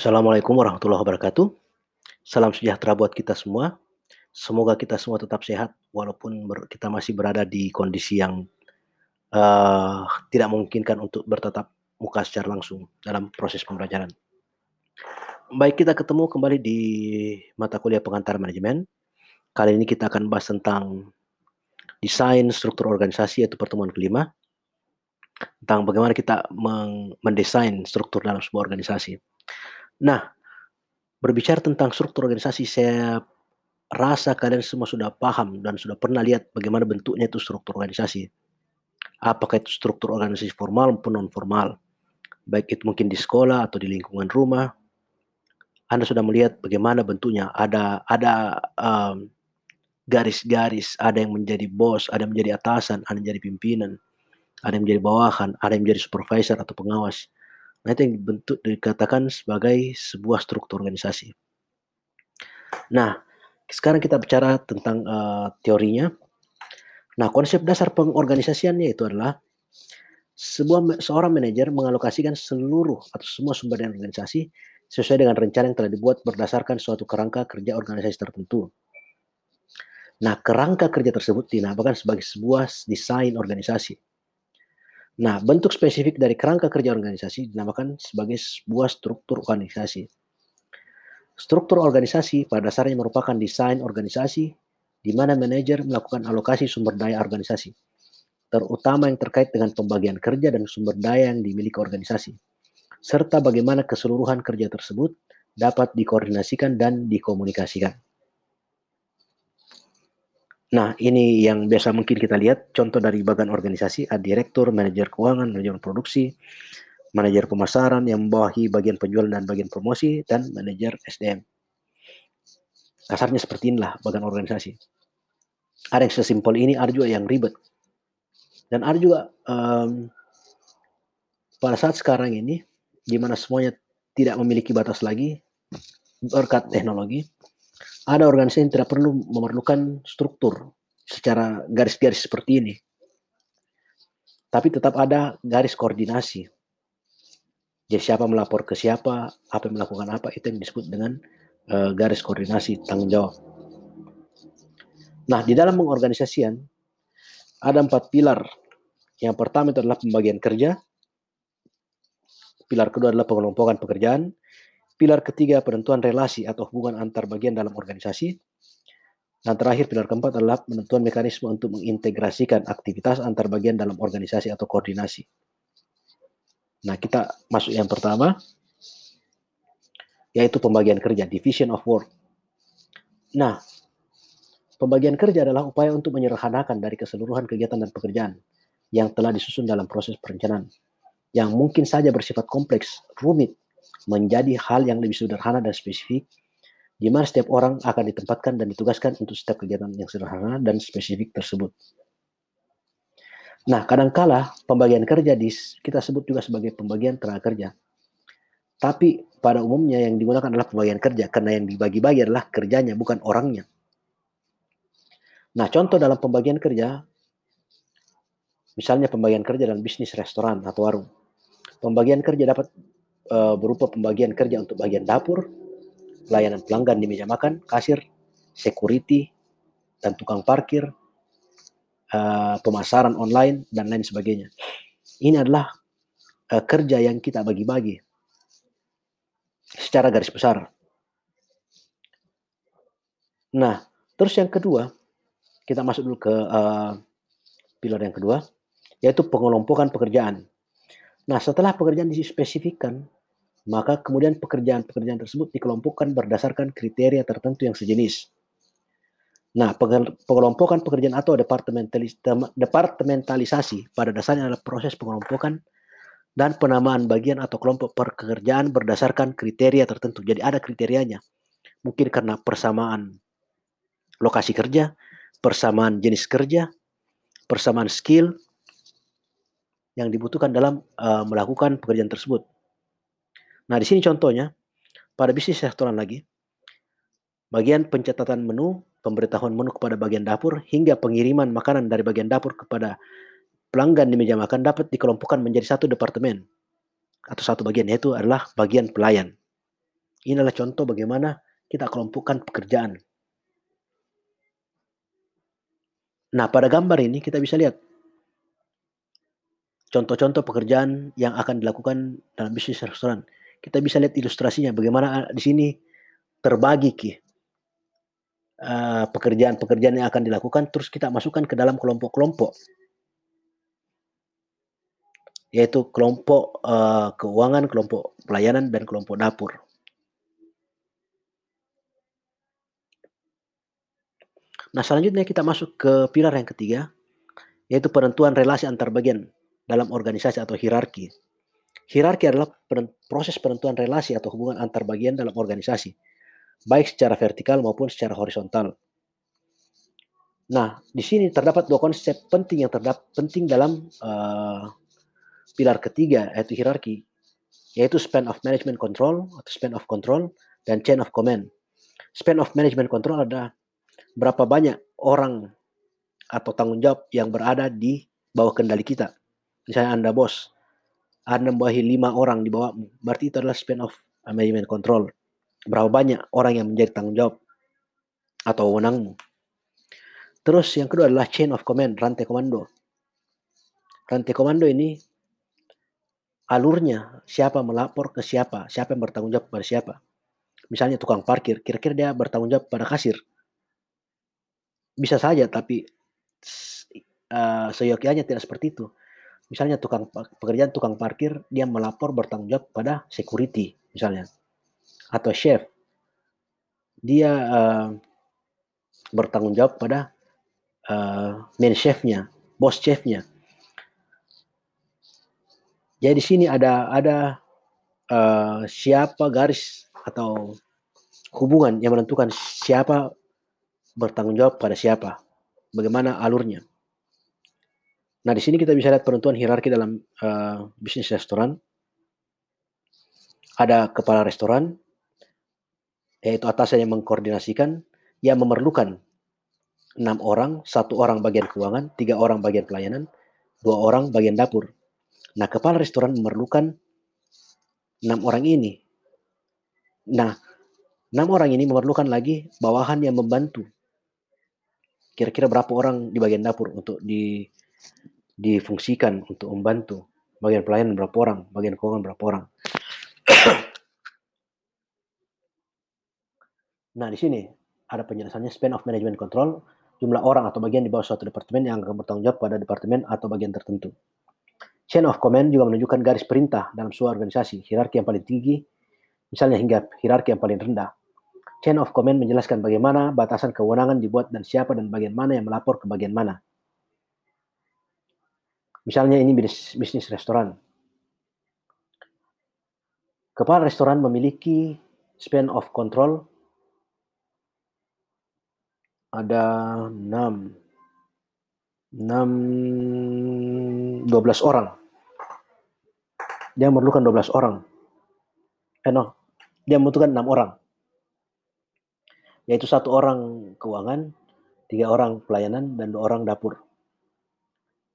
Assalamualaikum warahmatullahi wabarakatuh. Salam sejahtera buat kita semua. Semoga kita semua tetap sehat walaupun kita masih berada di kondisi yang, eee, tidak memungkinkan untuk bertatap muka secara langsung dalam proses pembelajaran. Baik, kita ketemu kembali di mata kuliah pengantar manajemen. Kali ini kita akan bahas tentang desain struktur organisasi yaitu pertemuan kelima tentang bagaimana kita mendesain struktur dalam sebuah organisasi. Nah, berbicara tentang struktur organisasi, saya rasa kalian semua sudah paham dan sudah pernah lihat bagaimana bentuknya itu struktur organisasi. Apakah itu struktur organisasi formal maupun non formal. Baik itu mungkin di sekolah atau di lingkungan rumah. Anda sudah melihat bagaimana bentuknya. Ada ada um, garis-garis, ada yang menjadi bos, ada yang menjadi atasan, ada yang menjadi pimpinan, ada yang menjadi bawahan, ada yang menjadi supervisor atau pengawas. Nah, itu yang dibentuk dikatakan sebagai sebuah struktur organisasi. Nah, sekarang kita bicara tentang uh, teorinya. Nah, konsep dasar pengorganisasiannya itu adalah sebuah seorang manajer mengalokasikan seluruh atau semua sumber daya organisasi sesuai dengan rencana yang telah dibuat berdasarkan suatu kerangka kerja organisasi tertentu. Nah, kerangka kerja tersebut dinamakan sebagai sebuah desain organisasi. Nah, bentuk spesifik dari kerangka kerja organisasi dinamakan sebagai sebuah struktur organisasi. Struktur organisasi pada dasarnya merupakan desain organisasi di mana manajer melakukan alokasi sumber daya organisasi, terutama yang terkait dengan pembagian kerja dan sumber daya yang dimiliki organisasi, serta bagaimana keseluruhan kerja tersebut dapat dikoordinasikan dan dikomunikasikan. Nah, ini yang biasa mungkin kita lihat contoh dari bagian organisasi, ada direktur, manajer keuangan, manajer produksi, manajer pemasaran yang membawahi bagian penjualan dan bagian promosi, dan manajer SDM. Kasarnya seperti inilah bagian organisasi. Ada yang sesimpel ini, ada juga yang ribet. Dan ada juga um, pada saat sekarang ini, di mana semuanya tidak memiliki batas lagi, berkat teknologi, ada organisasi yang tidak perlu memerlukan struktur secara garis-garis seperti ini. Tapi tetap ada garis koordinasi. Jadi siapa melapor ke siapa, apa yang melakukan apa, itu yang disebut dengan uh, garis koordinasi tanggung jawab. Nah, di dalam pengorganisasian ada empat pilar. Yang pertama itu adalah pembagian kerja. Pilar kedua adalah pengelompokan pekerjaan. Pilar ketiga penentuan relasi atau hubungan antar bagian dalam organisasi. Dan terakhir pilar keempat adalah penentuan mekanisme untuk mengintegrasikan aktivitas antar bagian dalam organisasi atau koordinasi. Nah, kita masuk yang pertama yaitu pembagian kerja, division of work. Nah, pembagian kerja adalah upaya untuk menyederhanakan dari keseluruhan kegiatan dan pekerjaan yang telah disusun dalam proses perencanaan yang mungkin saja bersifat kompleks, rumit, menjadi hal yang lebih sederhana dan spesifik, di mana setiap orang akan ditempatkan dan ditugaskan untuk setiap kegiatan yang sederhana dan spesifik tersebut. Nah, kadangkala pembagian kerja di, kita sebut juga sebagai pembagian tenaga kerja. Tapi pada umumnya yang digunakan adalah pembagian kerja, karena yang dibagi-bagi adalah kerjanya, bukan orangnya. Nah, contoh dalam pembagian kerja, misalnya pembagian kerja dalam bisnis restoran atau warung. Pembagian kerja dapat uh, berupa pembagian kerja untuk bagian dapur, pelayanan pelanggan di meja makan, kasir, security, dan tukang parkir, uh, pemasaran online, dan lain sebagainya. Ini adalah uh, kerja yang kita bagi-bagi secara garis besar. Nah, terus yang kedua, kita masuk dulu ke uh, pilar yang kedua, yaitu pengelompokan pekerjaan. Nah, setelah pekerjaan dispesifikkan, maka kemudian pekerjaan-pekerjaan tersebut dikelompokkan berdasarkan kriteria tertentu yang sejenis. Nah, pengelompokan pekerjaan atau departementalis, departementalisasi pada dasarnya adalah proses pengelompokan dan penamaan bagian atau kelompok pekerjaan berdasarkan kriteria tertentu. Jadi ada kriterianya. Mungkin karena persamaan lokasi kerja, persamaan jenis kerja, persamaan skill yang dibutuhkan dalam uh, melakukan pekerjaan tersebut. Nah, di sini contohnya, pada bisnis restoran lagi, bagian pencatatan menu, pemberitahuan menu kepada bagian dapur, hingga pengiriman makanan dari bagian dapur kepada pelanggan di meja makan dapat dikelompokkan menjadi satu departemen atau satu bagian, yaitu adalah bagian pelayan. Ini adalah contoh bagaimana kita kelompokkan pekerjaan. Nah, pada gambar ini kita bisa lihat contoh-contoh pekerjaan yang akan dilakukan dalam bisnis restoran. Kita bisa lihat ilustrasinya bagaimana di sini terbagi ki pekerjaan-pekerjaan yang akan dilakukan terus kita masukkan ke dalam kelompok-kelompok yaitu kelompok uh, keuangan, kelompok pelayanan dan kelompok dapur. Nah, selanjutnya kita masuk ke pilar yang ketiga, yaitu penentuan relasi antar bagian dalam organisasi atau hierarki. Hierarki adalah proses penentuan relasi atau hubungan antar bagian dalam organisasi, baik secara vertikal maupun secara horizontal. Nah, di sini terdapat dua konsep penting yang terdapat penting dalam uh, pilar ketiga, yaitu hierarki, yaitu span of management control atau span of control dan chain of command. Span of management control ada berapa banyak orang atau tanggung jawab yang berada di bawah kendali kita. Misalnya Anda bos, Membawahi lima orang di bawah, berarti itu adalah span of management control. Berapa banyak orang yang menjadi tanggung jawab atau wewenangmu. Terus yang kedua adalah chain of command, rantai komando. Rantai komando ini alurnya, siapa melapor ke siapa, siapa yang bertanggung jawab pada siapa. Misalnya tukang parkir, kira-kira dia bertanggung jawab pada kasir bisa saja tapi uh, seyogyanya tidak seperti itu. Misalnya tukang pekerjaan tukang parkir dia melapor bertanggung jawab pada security misalnya atau chef dia uh, bertanggung jawab pada uh, main chefnya, bos chefnya. Jadi di sini ada ada uh, siapa garis atau hubungan yang menentukan siapa bertanggung jawab pada siapa, bagaimana alurnya. Nah, di sini kita bisa lihat penentuan hierarki dalam uh, bisnis restoran. Ada kepala restoran, yaitu atasan yang mengkoordinasikan, yang memerlukan enam orang, satu orang bagian keuangan, tiga orang bagian pelayanan, dua orang bagian dapur. Nah, kepala restoran memerlukan enam orang ini. Nah, enam orang ini memerlukan lagi bawahan yang membantu kira-kira berapa orang di bagian dapur untuk di difungsikan untuk membantu bagian pelayanan berapa orang bagian keuangan berapa orang. Nah di sini ada penjelasannya span of management control jumlah orang atau bagian di bawah suatu departemen yang akan bertanggung jawab pada departemen atau bagian tertentu. Chain of command juga menunjukkan garis perintah dalam sebuah organisasi hierarki yang paling tinggi misalnya hingga hierarki yang paling rendah. Chain of command menjelaskan bagaimana batasan kewenangan dibuat dan siapa dan bagian mana yang melapor ke bagian mana. Misalnya ini bisnis, bisnis restoran. Kepala restoran memiliki span of control ada 6 6 12 orang. Dia memerlukan 12 orang. Eh no, dia membutuhkan 6 orang yaitu satu orang keuangan, tiga orang pelayanan, dan dua orang dapur.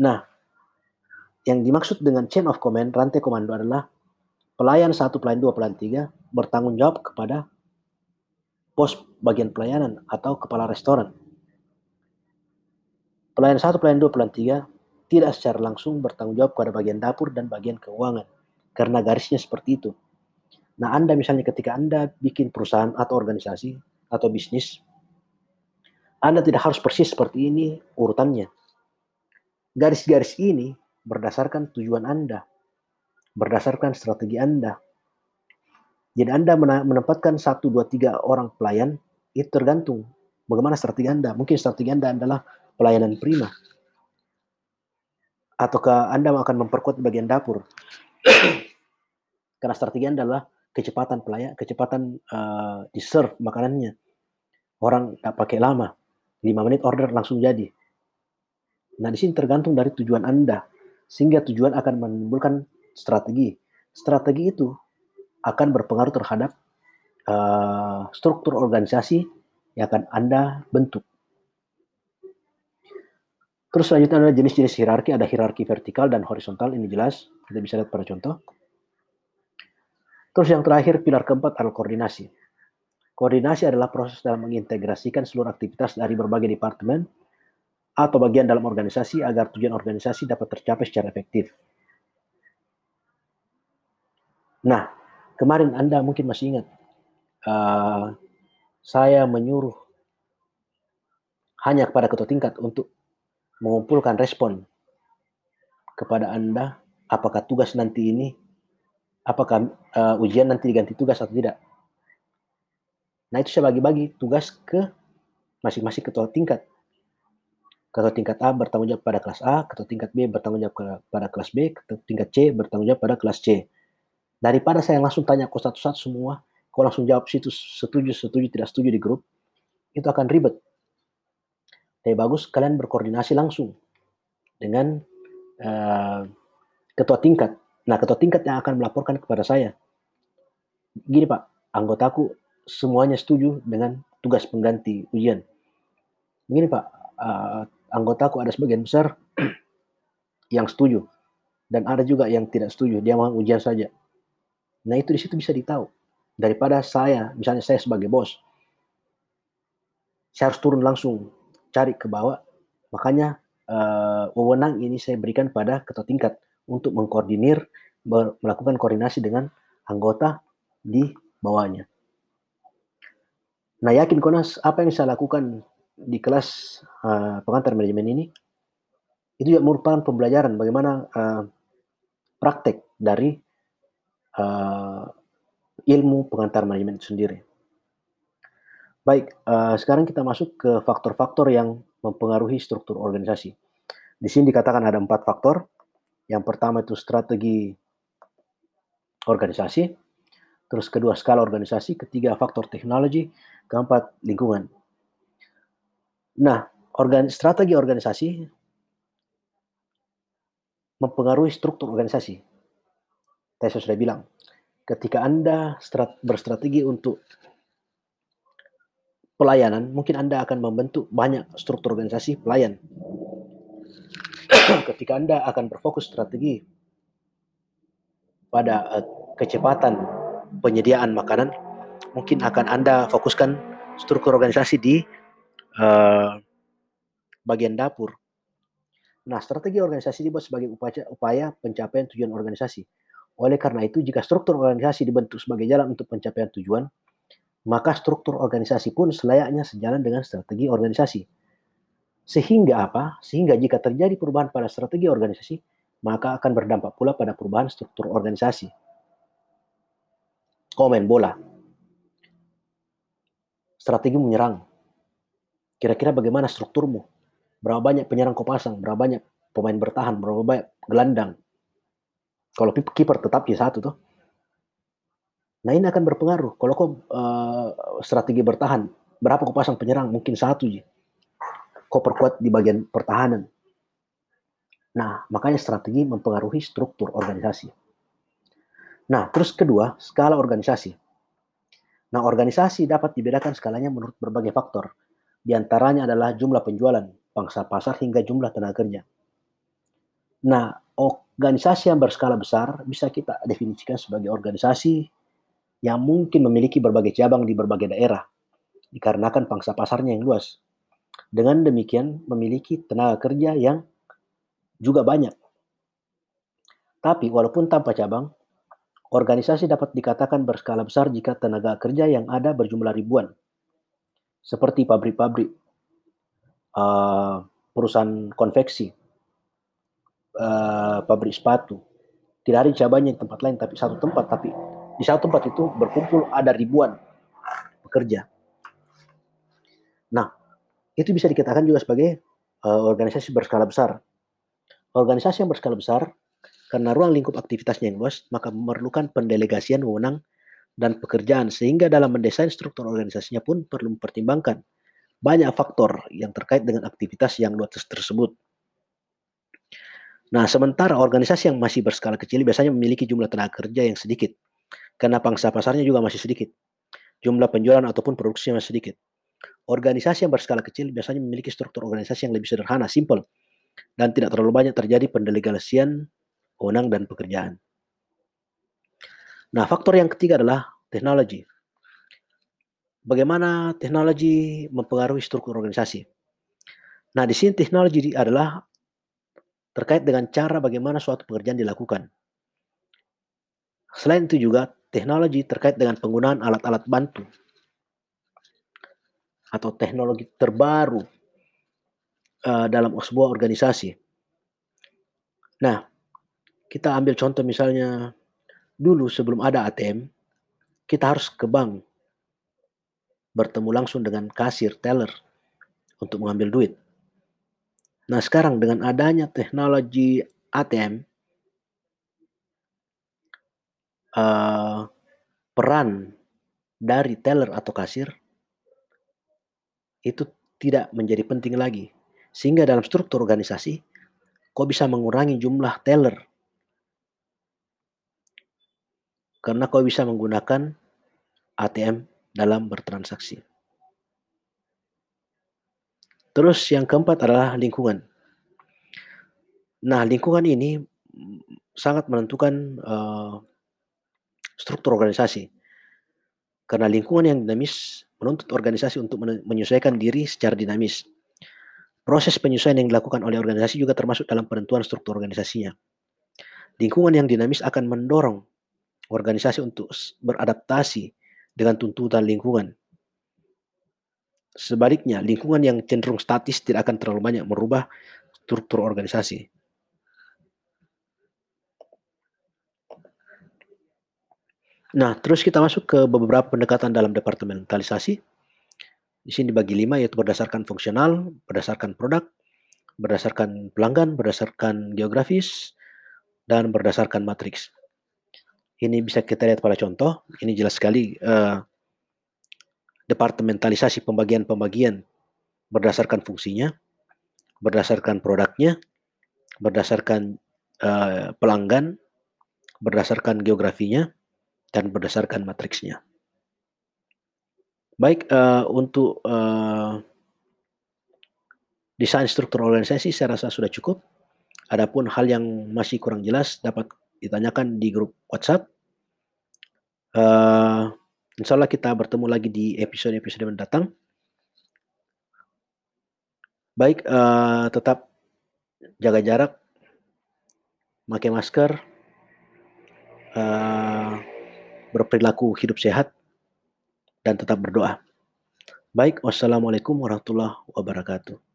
Nah, yang dimaksud dengan chain of command, rantai komando adalah pelayan satu, pelayan dua, pelayan tiga bertanggung jawab kepada pos bagian pelayanan atau kepala restoran. Pelayan satu, pelayan dua, pelayan tiga tidak secara langsung bertanggung jawab kepada bagian dapur dan bagian keuangan karena garisnya seperti itu. Nah, Anda misalnya ketika Anda bikin perusahaan atau organisasi, atau bisnis, Anda tidak harus persis seperti ini urutannya. Garis-garis ini berdasarkan tujuan Anda, berdasarkan strategi Anda. Jadi Anda menempatkan satu, dua, tiga orang pelayan, itu tergantung bagaimana strategi Anda. Mungkin strategi Anda adalah pelayanan prima. Ataukah Anda akan memperkuat bagian dapur. Karena strategi Anda adalah kecepatan pelayan, kecepatan uh, di serve makanannya. Orang tak pakai lama, 5 menit order langsung jadi. Nah, di sini tergantung dari tujuan Anda, sehingga tujuan akan menimbulkan strategi. Strategi itu akan berpengaruh terhadap uh, struktur organisasi yang akan Anda bentuk. Terus selanjutnya adalah jenis-jenis hierarki, ada hierarki vertikal dan horizontal, ini jelas, kita bisa lihat pada contoh. Terus yang terakhir, pilar keempat adalah koordinasi. Koordinasi adalah proses dalam mengintegrasikan seluruh aktivitas dari berbagai departemen atau bagian dalam organisasi agar tujuan organisasi dapat tercapai secara efektif. Nah, kemarin Anda mungkin masih ingat, uh, saya menyuruh hanya kepada ketua tingkat untuk mengumpulkan respon kepada Anda apakah tugas nanti ini apakah uh, ujian nanti diganti tugas atau tidak. Nah, itu saya bagi-bagi tugas ke masing-masing ketua tingkat. Ketua tingkat A bertanggung jawab pada kelas A, ketua tingkat B bertanggung jawab pada kelas B, ketua tingkat C bertanggung jawab pada kelas C. Daripada saya langsung tanya ke satu-satu semua, kau langsung jawab situ setuju, setuju, tidak setuju di grup, itu akan ribet. Tapi bagus kalian berkoordinasi langsung dengan uh, ketua tingkat. Nah, ketua tingkat yang akan melaporkan kepada saya. Gini Pak, anggotaku semuanya setuju dengan tugas pengganti ujian. Begini Pak, uh, anggotaku ada sebagian besar yang setuju dan ada juga yang tidak setuju. Dia mau ujian saja. Nah itu di situ bisa ditahu. Daripada saya, misalnya saya sebagai bos, saya harus turun langsung cari ke bawah. Makanya uh, wewenang ini saya berikan pada ketua tingkat untuk mengkoordinir, melakukan koordinasi dengan anggota di bawahnya. Nah yakin Konas apa yang saya lakukan di kelas uh, pengantar manajemen ini itu juga merupakan pembelajaran bagaimana uh, praktek dari uh, ilmu pengantar manajemen itu sendiri. Baik, uh, sekarang kita masuk ke faktor-faktor yang mempengaruhi struktur organisasi. Di sini dikatakan ada empat faktor. Yang pertama itu strategi organisasi, terus kedua skala organisasi, ketiga faktor teknologi, keempat lingkungan. Nah, organ, strategi organisasi mempengaruhi struktur organisasi. Saya sudah bilang, ketika Anda strat, berstrategi untuk pelayanan, mungkin Anda akan membentuk banyak struktur organisasi pelayan. ketika Anda akan berfokus strategi pada uh, kecepatan penyediaan makanan, mungkin akan Anda fokuskan struktur organisasi di uh, bagian dapur. Nah, strategi organisasi dibuat sebagai upaya, upaya pencapaian tujuan organisasi. Oleh karena itu, jika struktur organisasi dibentuk sebagai jalan untuk pencapaian tujuan, maka struktur organisasi pun selayaknya sejalan dengan strategi organisasi. Sehingga apa? Sehingga jika terjadi perubahan pada strategi organisasi, maka akan berdampak pula pada perubahan struktur organisasi. Komen bola. Strategi menyerang. Kira-kira bagaimana strukturmu? Berapa banyak penyerang kau pasang? Berapa banyak pemain bertahan? Berapa banyak gelandang? Kalau kiper tetap di satu tuh. Nah ini akan berpengaruh. Kalau kau uh, strategi bertahan, berapa kau pasang penyerang? Mungkin satu aja. Kau perkuat di bagian pertahanan. Nah, makanya strategi mempengaruhi struktur organisasi. Nah, terus kedua, skala organisasi. Nah, organisasi dapat dibedakan skalanya menurut berbagai faktor. Di antaranya adalah jumlah penjualan, pangsa pasar hingga jumlah tenaga kerja. Nah, organisasi yang berskala besar bisa kita definisikan sebagai organisasi yang mungkin memiliki berbagai cabang di berbagai daerah, dikarenakan pangsa pasarnya yang luas. Dengan demikian, memiliki tenaga kerja yang juga banyak. Tapi walaupun tanpa cabang, organisasi dapat dikatakan berskala besar jika tenaga kerja yang ada berjumlah ribuan. Seperti pabrik-pabrik, uh, perusahaan konveksi, uh, pabrik sepatu. Tidak ada cabangnya di tempat lain, tapi satu tempat. Tapi di satu tempat itu berkumpul ada ribuan pekerja. Nah, itu bisa dikatakan juga sebagai uh, organisasi berskala besar. Organisasi yang berskala besar, karena ruang lingkup aktivitasnya yang luas, maka memerlukan pendelegasian wewenang dan pekerjaan, sehingga dalam mendesain struktur organisasinya pun perlu mempertimbangkan banyak faktor yang terkait dengan aktivitas yang luas tersebut. Nah, sementara organisasi yang masih berskala kecil biasanya memiliki jumlah tenaga kerja yang sedikit, karena pangsa pasarnya juga masih sedikit. Jumlah penjualan ataupun produksi masih sedikit. Organisasi yang berskala kecil biasanya memiliki struktur organisasi yang lebih sederhana, simple, dan tidak terlalu banyak terjadi pendelegasian wewenang dan pekerjaan. Nah, faktor yang ketiga adalah teknologi. Bagaimana teknologi mempengaruhi struktur organisasi? Nah, di sini teknologi adalah terkait dengan cara bagaimana suatu pekerjaan dilakukan. Selain itu juga teknologi terkait dengan penggunaan alat-alat bantu atau teknologi terbaru uh, dalam sebuah organisasi. Nah, kita ambil contoh misalnya dulu sebelum ada ATM, kita harus ke bank bertemu langsung dengan kasir teller untuk mengambil duit. Nah, sekarang dengan adanya teknologi ATM, eh, peran dari teller atau kasir itu tidak menjadi penting lagi. Sehingga dalam struktur organisasi, kok bisa mengurangi jumlah teller. Karena kau bisa menggunakan ATM dalam bertransaksi. Terus yang keempat adalah lingkungan. Nah, lingkungan ini sangat menentukan uh, struktur organisasi. Karena lingkungan yang dinamis menuntut organisasi untuk menyesuaikan diri secara dinamis. Proses penyesuaian yang dilakukan oleh organisasi juga termasuk dalam penentuan struktur organisasinya. Lingkungan yang dinamis akan mendorong organisasi untuk beradaptasi dengan tuntutan lingkungan. Sebaliknya, lingkungan yang cenderung statis tidak akan terlalu banyak merubah struktur organisasi. Nah, terus kita masuk ke beberapa pendekatan dalam departementalisasi. Di sini dibagi lima, yaitu berdasarkan fungsional, berdasarkan produk, berdasarkan pelanggan, berdasarkan geografis, dan berdasarkan matriks. Ini bisa kita lihat pada contoh. Ini jelas sekali uh, departementalisasi pembagian-pembagian berdasarkan fungsinya, berdasarkan produknya, berdasarkan uh, pelanggan, berdasarkan geografinya, dan berdasarkan matriksnya. Baik, uh, untuk uh, desain struktur organisasi saya rasa sudah cukup. Adapun hal yang masih kurang jelas dapat ditanyakan di grup WhatsApp. Uh, insya Allah kita bertemu lagi di episode-episode mendatang. Baik, uh, tetap jaga jarak, pakai masker, uh, berperilaku hidup sehat, dan tetap berdoa. Baik, wassalamualaikum warahmatullahi wabarakatuh.